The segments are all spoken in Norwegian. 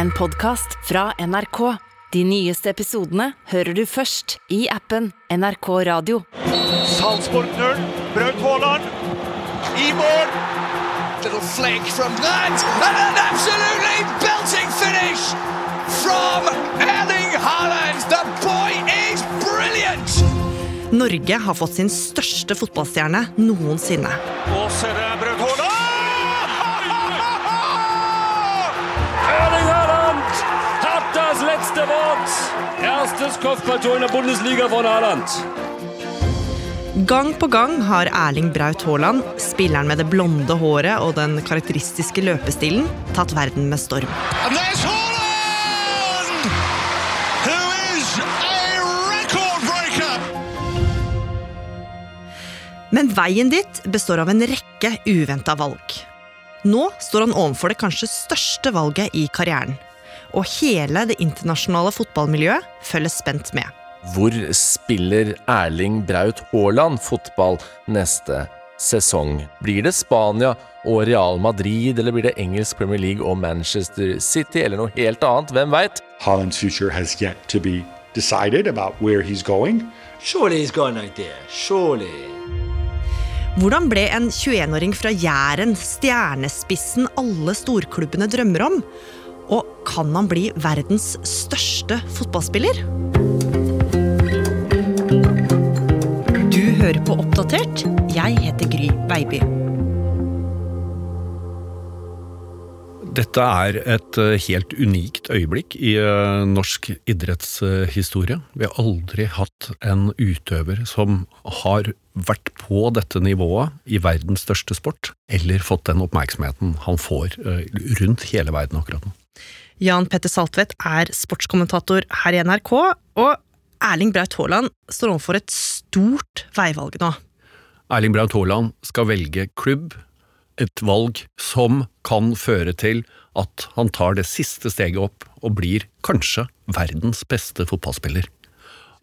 en podkast fra NRK. De nyeste episodene hører du først i appen NRK Radio. Salzburg 0. Braut Haaland. I mål! Little flake from that, and an absolutely belting finish from Erling Haaland. The boy is brilliant. Norge har fått sin største fotballstjerne noensinne. Og så er det Erstes Kopfballtor in der Bundesliga von Haaland. Gang på gang har Erling Braut Haaland, spilleren med det blonde håret og den karakteristiske løpestilen, tatt verden med storm. Men veien dit består av en rekke uventa valg. Nå står han overfor det kanskje største valget i karrieren. Og hele det internasjonale fotballmiljøet følger spent med. Hvor spiller Erling Braut Haaland fotball neste sesong? Blir det Spania og Real Madrid, eller blir det engelsk Premier League og Manchester City, eller noe helt annet? Hvem veit? Haalands future has yet to be decided about where he's going. Surely he's got an idea. Surely. Hvordan ble en 21-åring fra Jæren stjernespissen alle storklubbene drømmer om? Og kan han bli verdens største fotballspiller? Du hører på Oppdatert. Jeg heter Gry Baby. Dette er et eh, helt unikt øyeblikk i eh, norsk idrettshistorie. Vi har aldri hatt en utøver som har vært på dette nivået i verdens største sport, eller fått den oppmerksomheten han får eh, rundt hele verden akkurat nå. Jan Petter Saltvedt er sportskommentator her i NRK, og Erling Braut Haaland står overfor et stort veivalg nå. Erling Braut Haaland skal velge klubb, et valg som kan føre til at han tar det siste steget opp og blir kanskje verdens beste fotballspiller.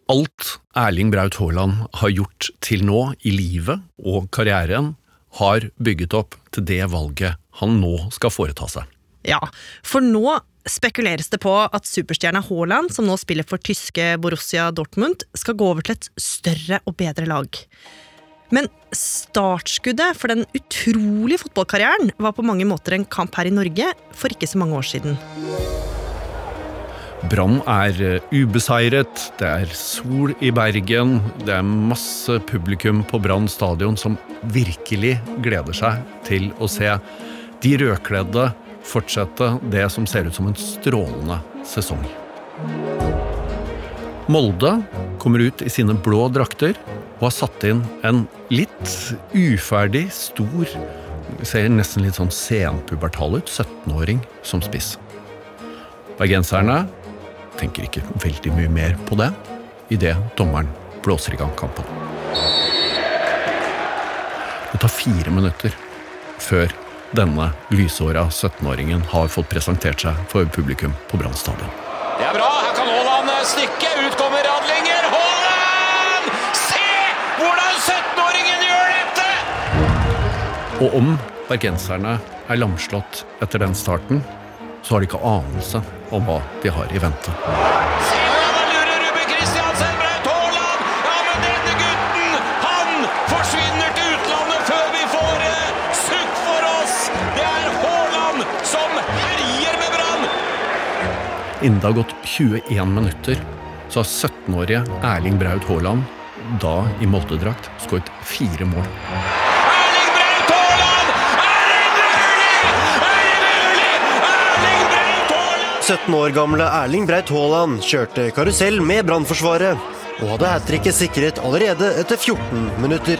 Alt Erling Braut Haaland har gjort til nå i livet og karrieren, har bygget opp til det valget han nå skal foreta seg. Ja, for nå spekuleres det på at superstjerna Haaland, som nå spiller for tyske Borussia Dortmund, skal gå over til et større og bedre lag. Men startskuddet for den utrolige fotballkarrieren var på mange måter en kamp her i Norge for ikke så mange år siden. Brann er eh, ubeseiret, det er sol i Bergen, det er masse publikum på Brann stadion som virkelig gleder seg til å se de rødkledde fortsette det som ser ut som en strålende sesong. Molde kommer ut i sine blå drakter og har satt inn en litt uferdig, stor Ser nesten litt sånn senpubertal ut. 17-åring som spiss. Bergenserne tenker ikke veldig mye mer på det idet dommeren blåser i gang kampen. Det tar fire minutter før denne lysåra 17-åringen har fått presentert seg for publikum på Brann stadion. Det er bra. Her kan Haaland stikke. Ut kommer Radlinger. Haaland! Se hvordan 17-åringen gjør dette! Og om bergenserne er lamslått etter den starten, så har de ikke anelse om hva de har i vente. Innen det har gått 21 minutter, så har 17-årige Erling Braut Haaland, da i Molde-drakt, skåret fire mål. Erling Braut Haaland! Er det mulig? Er det mulig? Erling Braut Haaland! 17 år gamle Erling Braut Haaland kjørte karusell med Brannforsvaret, og hadde hat tricket sikret allerede etter 14 minutter.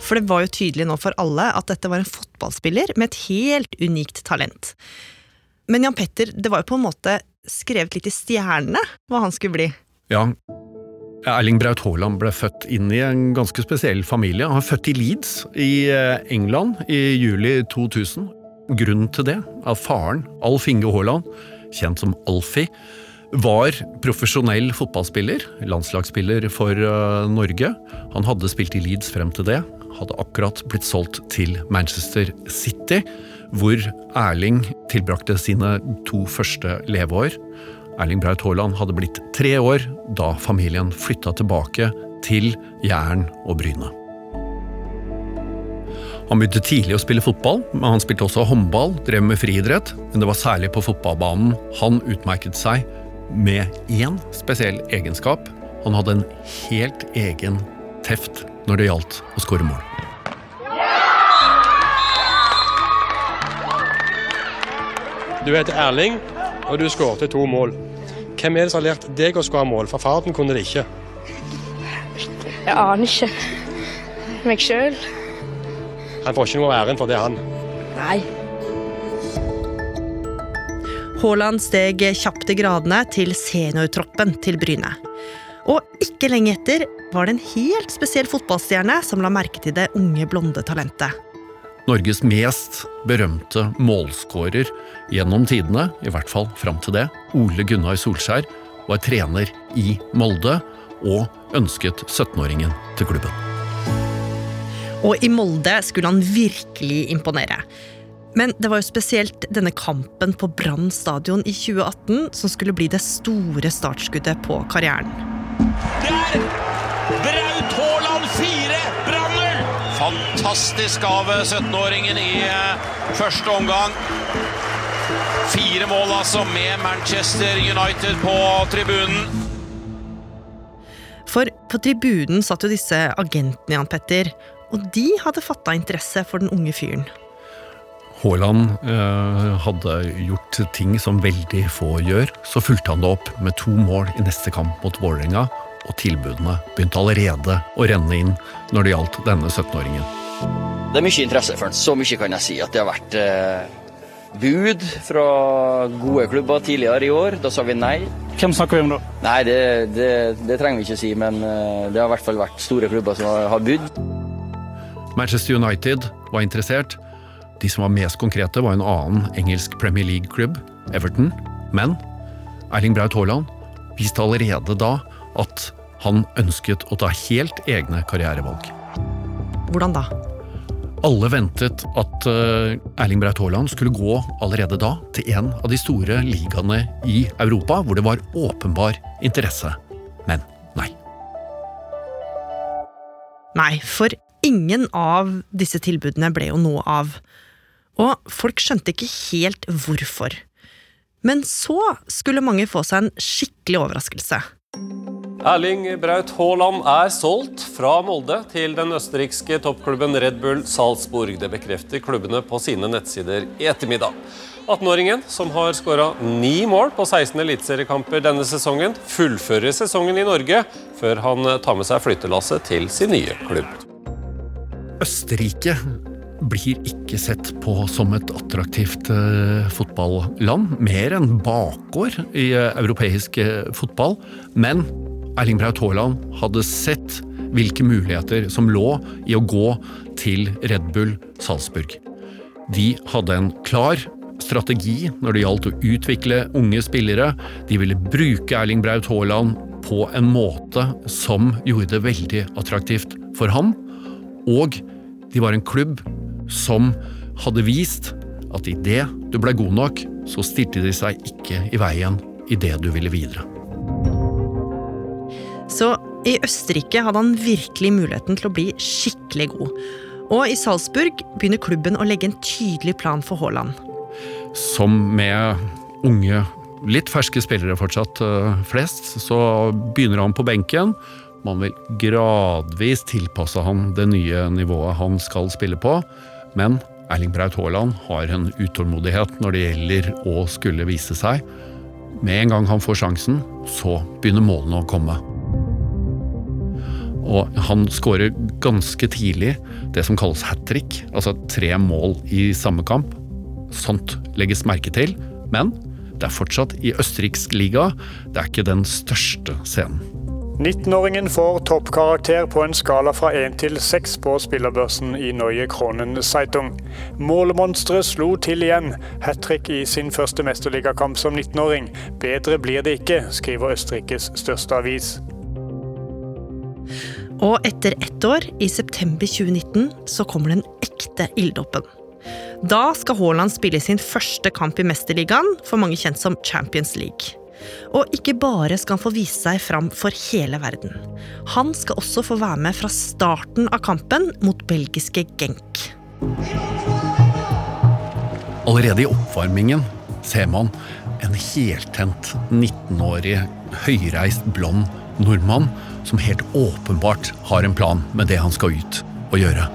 For det var jo tydelig nå for alle at dette var en fotballspiller med et helt unikt talent. Men Jan Petter, det var jo på en måte skrevet litt i stjernene hva han skulle bli. Ja, Erling Braut Haaland ble født inn i en ganske spesiell familie. Han er født i Leeds i eh, England i juli 2000. Grunnen til det er at faren, Alf Inge Haaland, kjent som Alfie, var profesjonell fotballspiller, landslagsspiller for eh, Norge. Han hadde spilt i Leeds frem til det, hadde akkurat blitt solgt til Manchester City, hvor Erling tilbrakte sine to første leveår. Erling Braut Haaland hadde blitt tre år da familien flytta tilbake til Jæren og Bryne. Han begynte tidlig å spille fotball, men han spilte også håndball, drev med friidrett. Men det var særlig på fotballbanen han utmerket seg med én spesiell egenskap. Han hadde en helt egen teft når det gjaldt å skåre mål. Du heter Erling, og du skårte to mål. Hvem er det som har lært deg å skåre mål? For faren kunne det ikke. Jeg aner ikke. Meg sjøl? Han får ikke noe av æren for det, han. Nei. Haaland steg kjapt i gradene til seniortroppen til Bryne. Og ikke lenge etter var det en helt spesiell fotballstjerne som la merke til det unge, blonde talentet. Norges mest berømte målskårer gjennom tidene, i hvert fall fram til det, Ole Gunnar Solskjær, var trener i Molde og ønsket 17-åringen til klubben. Og i Molde skulle han virkelig imponere. Men det var jo spesielt denne kampen på Brann stadion i 2018 som skulle bli det store startskuddet på karrieren. Fantastisk av 17-åringen i eh, første omgang. Fire mål altså med Manchester United på tribunen. For på tribunen satt jo disse agentene, Jan Petter. Og de hadde fatta interesse for den unge fyren. Haaland eh, hadde gjort ting som veldig få gjør. Så fulgte han det opp med to mål i neste kamp mot Vålerenga, og tilbudene begynte allerede å renne inn når det gjaldt denne 17-åringen. Det er mye interesse for den, så mye kan jeg si. At det har vært eh, bud fra gode klubber tidligere i år. Da sa vi nei. Hvem snakker vi om da? Nei, det, det, det trenger vi ikke si, men eh, det har i hvert fall vært store klubber som har, har bud. Manchester United var interessert. De som var mest konkrete, var en annen engelsk Premier League-klubb, Everton. Men Erling Braut Haaland viste allerede da at han ønsket å ta helt egne karrierevalg. Hvordan da? Alle ventet at eh, Erling Braut Haaland skulle gå allerede da til en av de store ligaene i Europa, hvor det var åpenbar interesse. Men nei. Nei, for ingen av disse tilbudene ble jo noe av. Og folk skjønte ikke helt hvorfor. Men så skulle mange få seg en skikkelig overraskelse. Erling Braut Haaland er solgt fra Molde til den østerrikske toppklubben Red Bull Salzburg. Det bekrefter klubbene på sine nettsider i ettermiddag. 18-åringen, som har skåra ni mål på 16 eliteseriekamper denne sesongen, fullfører sesongen i Norge før han tar med seg flyttelasset til sin nye klubb. Østerrike blir ikke sett på som et attraktivt eh, fotballand, mer enn bakgård i eh, europeisk eh, fotball. Men Erling Braut Haaland hadde sett hvilke muligheter som lå i å gå til Red Bull Salzburg. De hadde en klar strategi når det gjaldt å utvikle unge spillere. De ville bruke Erling Braut Haaland på en måte som gjorde det veldig attraktivt for ham. Og de var en klubb som hadde vist at idet du ble god nok, så stilte de seg ikke i veien idet du ville videre. Så i Østerrike hadde han virkelig muligheten til å bli skikkelig god. Og i Salzburg begynner klubben å legge en tydelig plan for Haaland. Som med unge, litt ferske spillere fortsatt uh, flest, så begynner han på benken. Man vil gradvis tilpasse han det nye nivået han skal spille på. Men Erling Braut Haaland har en utålmodighet når det gjelder å skulle vise seg. Med en gang han får sjansen, så begynner målene å komme. Og han skårer ganske tidlig det som kalles hat trick, altså tre mål i samme kamp. Sånt legges merke til, men det er fortsatt i østerriksk liga. Det er ikke den største scenen. 19-åringen får toppkarakter på en skala fra 1 til 6 på spillerbørsen i Neue Kronen Zeitung. Målmonsteret slo til igjen. Hat trick i sin første mesterligakamp som 19-åring. Bedre blir det ikke, skriver Østerrikes største avis. Og etter ett år, i september 2019, så kommer den ekte ilddåpen. Da skal Haaland spille sin første kamp i Mesterligaen, for mange kjent som Champions League. Og ikke bare skal han få vise seg fram for hele verden. Han skal også få være med fra starten av kampen mot belgiske Genk. Allerede i oppvarmingen ser man en heltent 19-årig høyreist blond nordmann som helt åpenbart har en plan med det han skal ut og gjøre.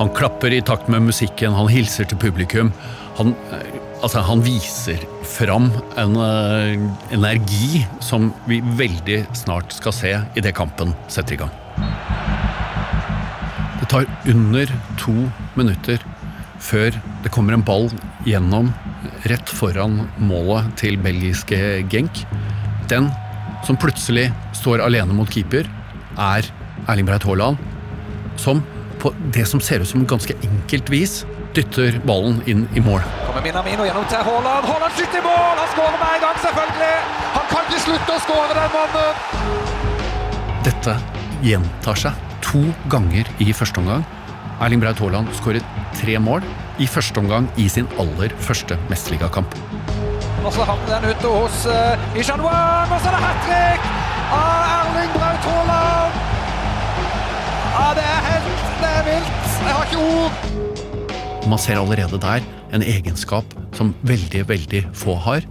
Han klapper i takt med musikken, han hilser til publikum. Han, altså, han viser fram en uh, energi som vi veldig snart skal se idet kampen setter i gang. Det tar under to minutter før det kommer en ball gjennom rett foran målet til belgiske Genk. Den som plutselig står alene mot keeper, er Erling Breit Haaland, som på det som ser ut som ganske enkelt vis dytter ballen inn i mål. Kommer Minamino gjennom til Haaland. Haaland skyter i mål! Han skårer med en gang, selvfølgelig! Han kan ikke slutte å skåre, den mannen! Dette gjentar seg to ganger i første omgang. Erling Braut Haaland skåret tre mål i første omgang i sin aller første mesterligakamp. Og så havner den ute hos uh, Ishan Wang, og så er det hat trick av Erling Braut Haaland! Ja, det er helt Det er vilt. Jeg har ikke ord. Man ser allerede der en egenskap som veldig, veldig få har.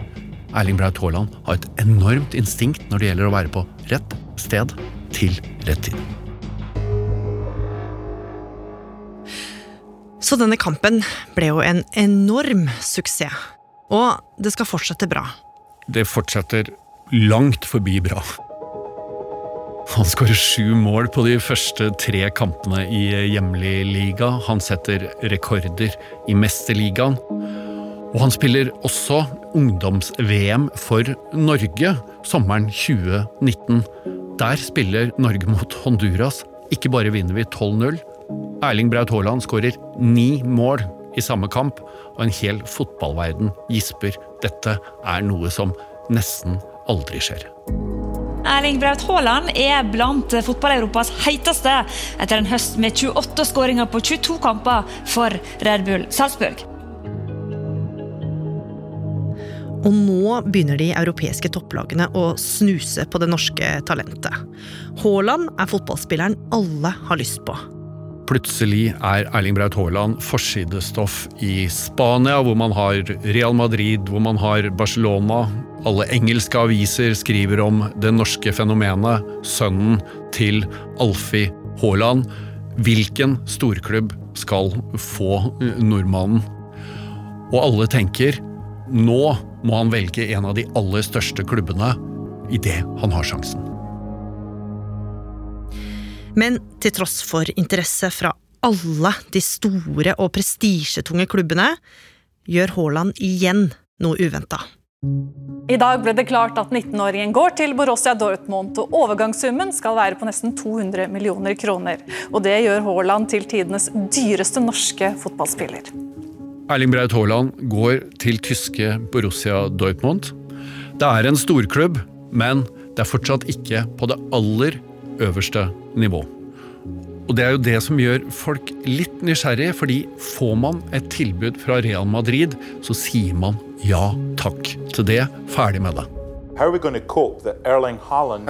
Erling Braut Haaland har et enormt instinkt når det gjelder å være på rett sted til rett tid. Så denne kampen ble jo en enorm suksess. Og det skal fortsette bra. Det fortsetter langt forbi bra. Han skårer sju mål på de første tre kampene i hjemlig liga. Han setter rekorder i Mesterligaen. Og han spiller også ungdoms-VM for Norge sommeren 2019. Der spiller Norge mot Honduras. Ikke bare vinner vi 12-0, Erling Braut Haaland skårer ni mål i samme kamp, og en hel fotballverden gisper. Dette er noe som nesten aldri skjer. Erling Braut Haaland er blant fotball-Europas heiteste etter en høst med 28 skåringer på 22 kamper for Red Bull Salzburg. Og nå begynner de europeiske topplagene å snuse på det norske talentet. Haaland er fotballspilleren alle har lyst på. Plutselig er Erling Braut Haaland forsidestoff i Spania, hvor man har Real Madrid, hvor man har Barcelona. Alle engelske aviser skriver om det norske fenomenet, sønnen til Alfie Haaland. Hvilken storklubb skal få nordmannen? Og alle tenker nå må han velge en av de aller største klubbene idet han har sjansen. Men til tross for interesse fra alle de store og prestisjetunge klubbene, gjør Haaland igjen noe uventa. I dag ble det klart at 19-åringen går til Borussia Dortmund, og overgangssummen skal være på nesten 200 millioner kroner. Og det gjør Haaland til tidenes dyreste norske fotballspiller. Erling Braut Haaland går til tyske Borussia Dortmund. Det er en storklubb, men det er fortsatt ikke på det aller øverste nivå. Og det er jo det som gjør folk litt nysgjerrige, fordi får man et tilbud fra Real Madrid, så sier man ja takk til det, ferdig med det. How are we going to cope that Erling Haaland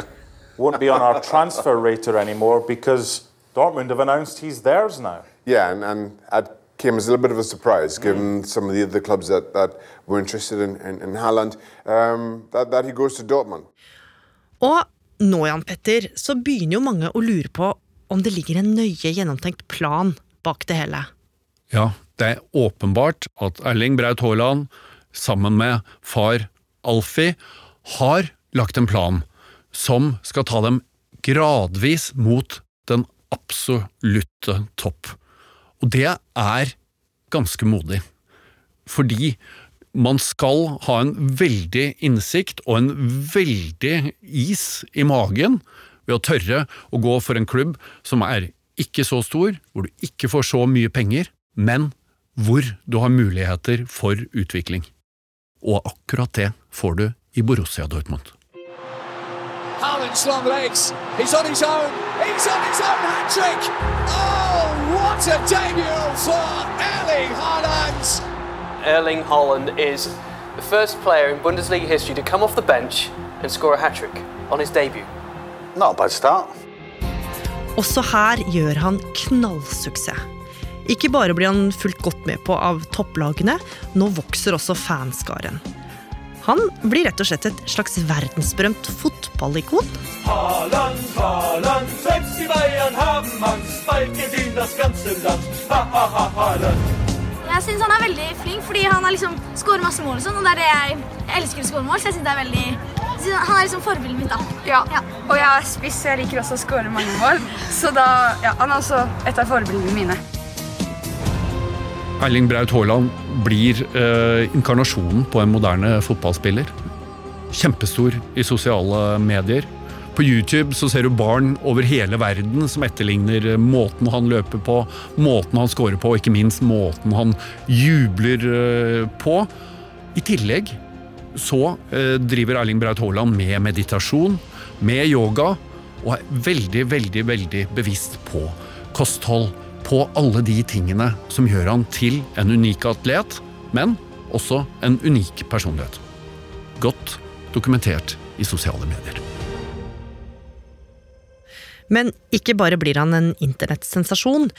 won't be on our transfer rater anymore because Dortmund have announced he's theirs now? Yeah, and, and that came as a little bit of a surprise, given some of the other clubs that, that were interested in, in, in Haaland, um, that, that he goes to Dortmund. Og nå, Jan Petter, så begynner jo mange å lure på om det ligger en nøye gjennomtenkt plan bak det hele. Ja, det er åpenbart at Erling Braut Haaland, sammen med far Alfie, har lagt en plan som skal ta dem gradvis mot den absolutte topp. Og det er ganske modig, fordi man skal ha en veldig innsikt og en veldig is i magen ved å tørre å gå for en klubb som er ikke så stor, hvor du ikke får så mye penger, men hvor du har muligheter for utvikling. Og akkurat det får du i Borussia Dortmund. Haaland's long legs. He's on his own. He's on his own hat trick. Oh, what a debut for Erling Haaland! Erling Haaland is the first player in Bundesliga history to come off the bench and score a hat trick on his debut. Not a bad start. Også her gjør han knallsuksess. Ikke bare blir han fulgt godt med på av topplagene, nå vokser også fanskaren. Han blir rett og slett et slags verdensberømt fotballikon. Haaland, Haaland, selbst die Bayern haben Angst, bald gewinnt das ganze Land. Ha, ha, ha, Haaland. Jeg syns han er veldig flink, fordi han har liksom skårer masse mål. og sånn, og det er det jeg, jeg elsker å skåre mål, så jeg synes det er veldig Han er liksom forbildet mitt. da. Ja, og jeg er spiss, så jeg liker også å skåre mange mål. Så da, ja, han er også et av forbildene mine. Erling Braut Haaland blir eh, inkarnasjonen på en moderne fotballspiller. Kjempestor i sosiale medier. På YouTube så ser du barn over hele verden som etterligner måten han løper på, måten han scorer på, og ikke minst måten han jubler eh, på. I tillegg så eh, driver Erling Braut Haaland med meditasjon, med yoga, og er veldig, veldig, veldig bevisst på kosthold. På alle de tingene som gjør han til en unik atlet, men også en unik personlighet. Godt dokumentert i sosiale medier. Men ikke bare blir han en internettsensasjon.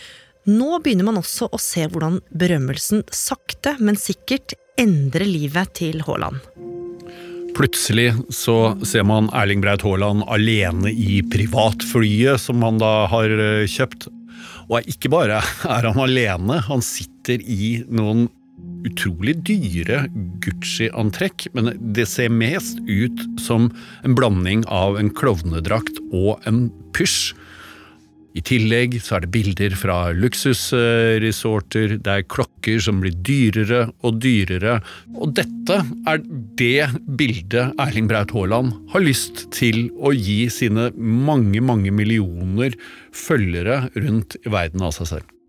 Nå begynner man også å se hvordan berømmelsen sakte, men sikkert endrer livet til Haaland. Plutselig så ser man Erling Braut Haaland alene i privatflyet som han da har eh, kjøpt. Og ikke bare er han alene, han sitter i noen utrolig dyre Gucci-antrekk, men det ser mest ut som en blanding av en klovnedrakt og en pysj. I tillegg så er det bilder fra luksusresorter, det er klokker som blir dyrere og dyrere, og dette er det bildet Erling Braut Haaland har lyst til å gi sine mange, mange millioner følgere rundt i verden av seg selv.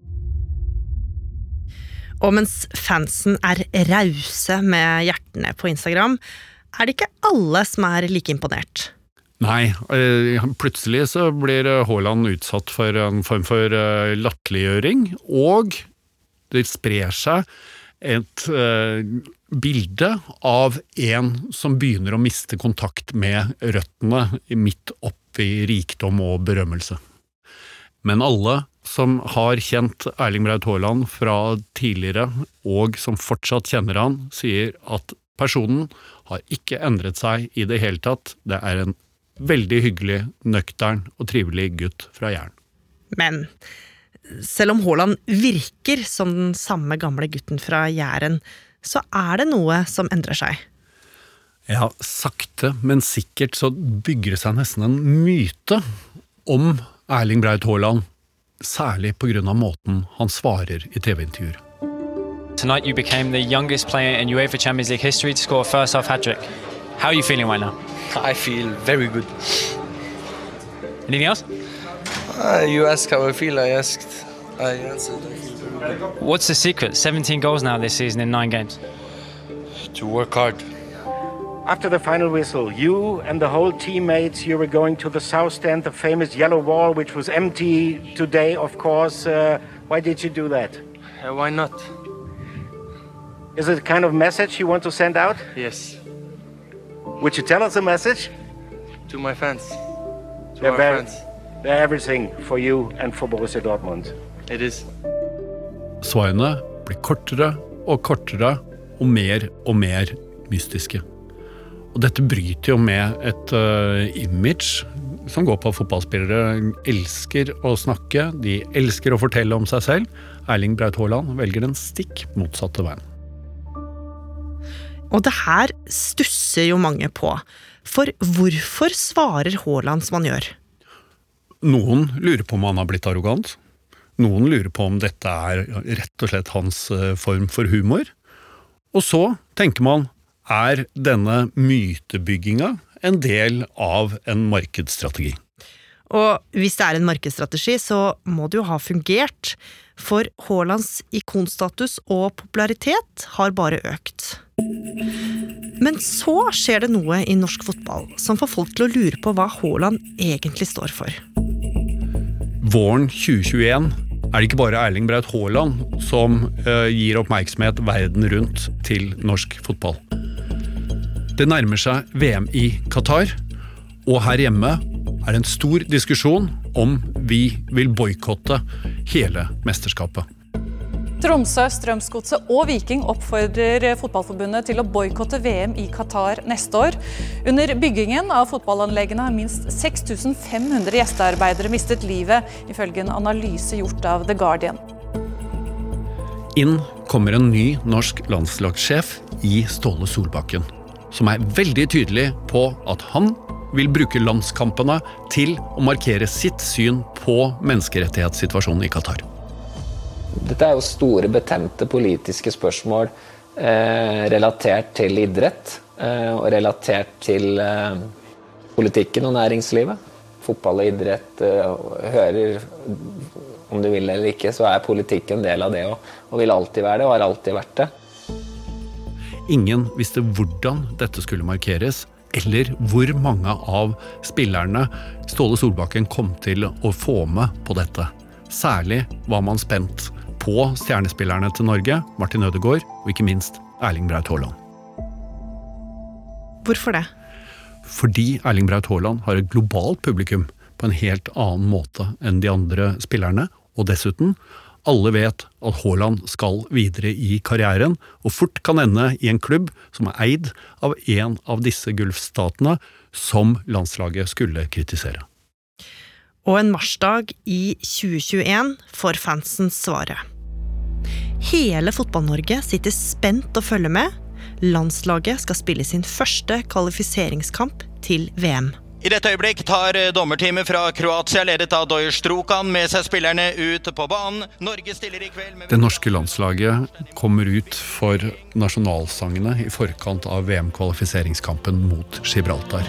Og mens fansen er rause med hjertene på Instagram, er det ikke alle som er like imponert. Nei, eh, plutselig så blir Haaland utsatt for en form for eh, latterliggjøring, og det sprer seg et bilde av en som begynner å miste kontakt med røttene midt oppi rikdom og berømmelse. Men alle som har kjent Erling Braut Haaland fra tidligere, og som fortsatt kjenner han, sier at personen har ikke endret seg i det hele tatt. Det er en veldig hyggelig, nøktern og trivelig gutt fra Jæren. Men selv om Haaland virker som den samme gamle gutten fra Jæren, så er det noe som endrer seg. Ja, sakte, men sikkert så bygger det seg nesten en myte om Erling Braut Haaland, særlig av måten han svarer i TV-intervjuer. Tonight you became the youngest player in UEFA Champions League history to score a first half hat trick. How are you feeling right now? I feel very good. Anything else? Uh, you ask how I feel, I asked. I answered. What's the secret? 17 goals now this season in nine games. To work hard. After the final whistle, you and the whole teammates, you were going to the south stand, the famous yellow wall, which was empty today, of course. Uh, why did you do that? Uh, why not? Is it a kind of message you want to send out? Yes. Would you tell us a message? To my fans. To They're, our very, fans. they're everything for you and for Borussia Dortmund. It is. Svarene blir kortere og kortere og mer og mer mystiske. Og dette bryter jo med et uh, image som går på at fotballspillere elsker å snakke, de elsker å fortelle om seg selv. Erling Braut Haaland velger den stikk motsatte veien. Og det her stusser jo mange på. For hvorfor svarer Haaland som han gjør? Noen lurer på om han har blitt arrogant. Noen lurer på om dette er rett og slett hans eh, form for humor. Og så tenker man, er denne mytebygginga en del av en markedsstrategi? Og hvis det er en markedsstrategi, så må det jo ha fungert. For Haalands ikonstatus og popularitet har bare økt. Men så skjer det noe i norsk fotball som får folk til å lure på hva Haaland egentlig står for. Våren 2021 er det ikke bare Erling Braut Haaland som eh, gir oppmerksomhet verden rundt til norsk fotball. Det nærmer seg VM i Qatar, og her hjemme er det en stor diskusjon om vi vil boikotte hele mesterskapet. Tromsø, Strømsgodset og Viking oppfordrer Fotballforbundet til å boikotte VM i Qatar neste år. Under byggingen av fotballanleggene har minst 6500 gjestearbeidere mistet livet, ifølge en analyse gjort av The Guardian. Inn kommer en ny norsk landslagssjef i Ståle Solbakken, som er veldig tydelig på at han vil bruke landskampene til å markere sitt syn på menneskerettighetssituasjonen i Qatar. Dette er jo store, betente politiske spørsmål eh, relatert til idrett. Eh, og relatert til eh, politikken og næringslivet. Fotball og idrett eh, hører Om du vil eller ikke, så er politikk en del av det og, og vil alltid være det, og har alltid vært det. Ingen visste hvordan dette skulle markeres, eller hvor mange av spillerne Ståle Solbakken kom til å få med på dette. Særlig var man spent på stjernespillerne til Norge, Martin Ødegaard og ikke minst Erling Braut Haaland. Hvorfor det? Fordi Erling Braut Haaland har et globalt publikum på en helt annen måte enn de andre spillerne, og dessuten, alle vet at Haaland skal videre i karrieren, og fort kan ende i en klubb som er eid av en av disse gulfstatene som landslaget skulle kritisere. Og en marsdag i 2021 får fansen svaret. Hele Fotball-Norge sitter spent og følger med. Landslaget skal spille sin første kvalifiseringskamp til VM. I dette øyeblikk tar dommerteamet fra Kroatia, ledet av Dojer Strukan, med seg spillerne ut på banen. Norge stiller i kveld med Det norske landslaget kommer ut for nasjonalsangene i forkant av VM-kvalifiseringskampen mot Gibraltar.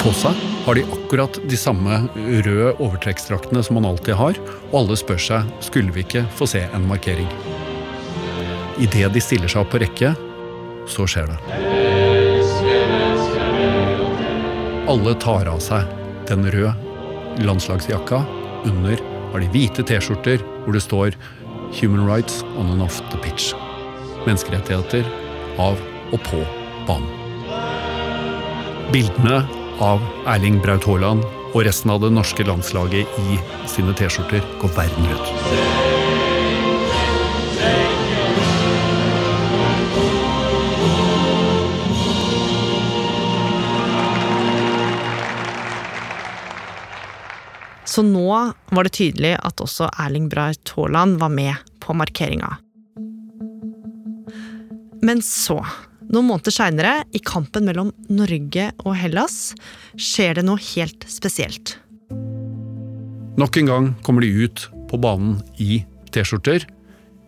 På seg har de akkurat de samme røde overtrekksdraktene som man alltid har, og alle spør seg skulle vi ikke få se en markering. Idet de stiller seg opp på rekke, så skjer det. Alle tar av seg den røde landslagsjakka. Under har de hvite T-skjorter hvor det står 'Human rights on and off the pitch'. Menneskerettigheter av og på banen. Bildene av Erling Braut Haaland og resten av det norske landslaget i sine T-skjorter går verden rundt. Så nå var det tydelig at også Erling Braut Haaland var med på markeringa. Men så, noen måneder seinere, i kampen mellom Norge og Hellas, skjer det noe helt spesielt. Nok en gang kommer de ut på banen i T-skjorter.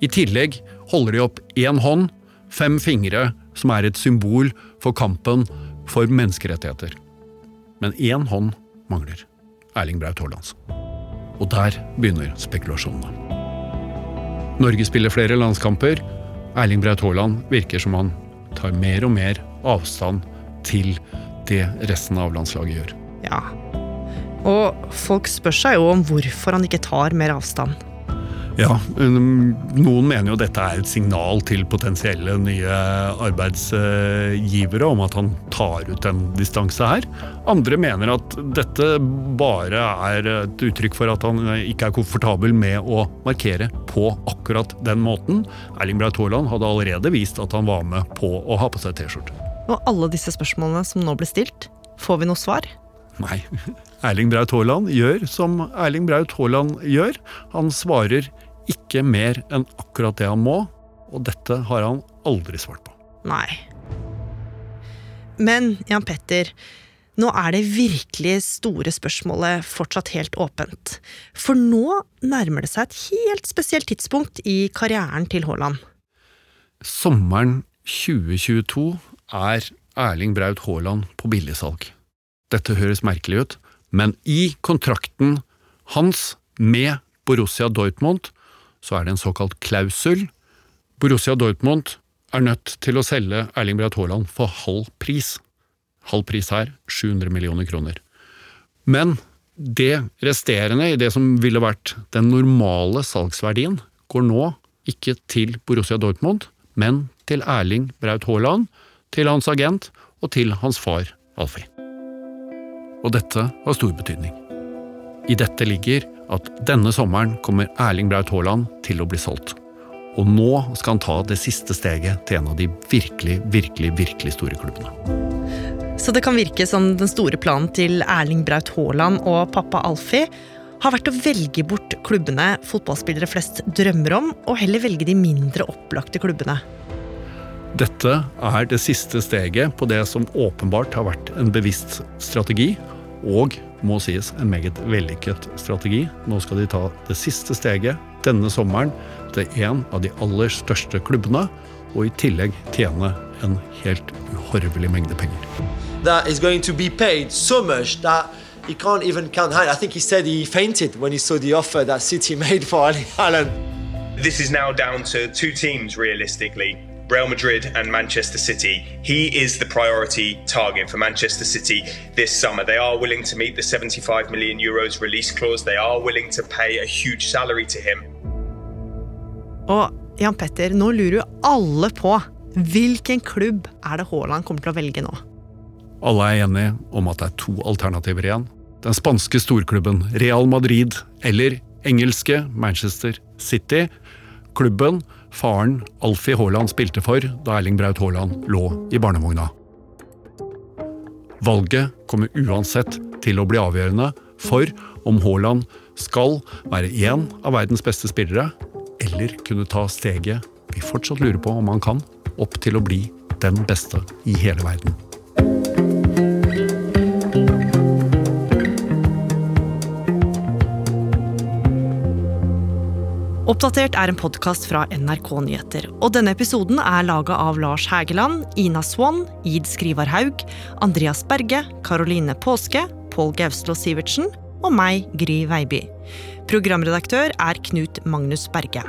I tillegg holder de opp én hånd, fem fingre, som er et symbol for kampen for menneskerettigheter. Men én hånd mangler. Erling Braut Haaland. Og der begynner spekulasjonene. Norge spiller flere landskamper. Erling Braut Haaland virker som han tar mer og mer avstand til det resten av landslaget gjør. Ja. Og folk spør seg jo om hvorfor han ikke tar mer avstand. Ja, noen mener jo dette er et signal til potensielle nye arbeidsgivere om at han tar ut en distanse her. Andre mener at dette bare er et uttrykk for at han ikke er komfortabel med å markere på akkurat den måten. Erling Braut Haaland hadde allerede vist at han var med på å ha på seg T-skjorte. Og alle disse spørsmålene som nå ble stilt, får vi noe svar? Nei. Erling Braut Haaland gjør som Erling Braut Haaland gjør. Han svarer ikke mer enn akkurat det han må, og dette har han aldri svart på. Nei. Men Jan Petter, nå er det virkelig store spørsmålet fortsatt helt åpent. For nå nærmer det seg et helt spesielt tidspunkt i karrieren til Haaland. Sommeren 2022 er Erling Braut Haaland på billigsalg. Dette høres merkelig ut, men i kontrakten hans med Borussia Dortmund så er det en såkalt klausul. Borussia Dortmund er nødt til å selge Erling Braut Haaland for halv pris. Halv pris her 700 millioner kroner. Men det resterende i det som ville vært den normale salgsverdien, går nå ikke til Borussia Dortmund, men til Erling Braut Haaland, til hans agent og til hans far Alfie. Og dette har stor betydning. I dette ligger at denne sommeren kommer Erling Braut Haaland til å bli solgt. Og nå skal han ta det siste steget til en av de virkelig, virkelig, virkelig store klubbene. Så det kan virke som den store planen til Erling Braut Haaland og pappa Alfie har vært å velge bort klubbene fotballspillere flest drømmer om, og heller velge de mindre opplagte klubbene. Dette er det siste steget på det som åpenbart har vært en bevisst strategi, og må sies en meget vellykket strategi. Nå skal de ta det siste steget denne sommeren til en av de aller største klubbene, og i tillegg tjene en helt uhorvelig mengde penger. that is going to be paid so much that he can't even count. I think he said he fainted when he saw the offer that City made for Ali Haaland. This is now down to two teams realistically. Real Madrid and Manchester City. He is the priority target for Manchester City this summer. They are willing to meet the 75 million euros release clause. They are willing to pay a huge salary to him. Og Jan Petter, nå lurer jo alle på hvilken klubb er det Haaland kommer til å velge nå? Alle er enige om at det er to alternativer igjen. Den spanske storklubben Real Madrid eller engelske Manchester City. Klubben faren Alfie Haaland spilte for da Erling Braut Haaland lå i barnevogna. Valget kommer uansett til å bli avgjørende for om Haaland skal være en av verdens beste spillere, eller kunne ta steget vi fortsatt lurer på om han kan, opp til å bli den beste i hele verden. Oppdatert er en podkast fra NRK Nyheter. Og denne episoden er laga av Lars Hægeland, Ina Swann, Id Skrivar Haug, Andreas Berge, Karoline Påske, Pål Gauslo Sivertsen og meg, Gry Veiby. Programredaktør er Knut Magnus Berge.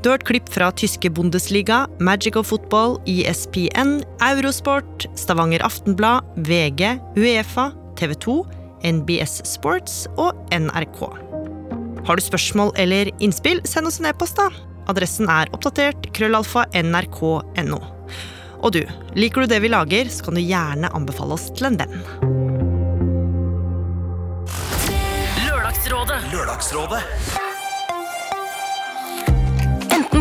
Du har hørt klipp fra tyske Bundesliga, Magic of Football, ESPN, Eurosport, Stavanger Aftenblad, VG, Uefa, TV 2, NBS Sports og NRK. Har du spørsmål eller innspill, send oss en e-post, da. Adressen er oppdatert krøllalfa nrk.no. Og du, liker du det vi lager, så kan du gjerne anbefale oss til en venn. Lørdagsrådet. Lørdagsrådet.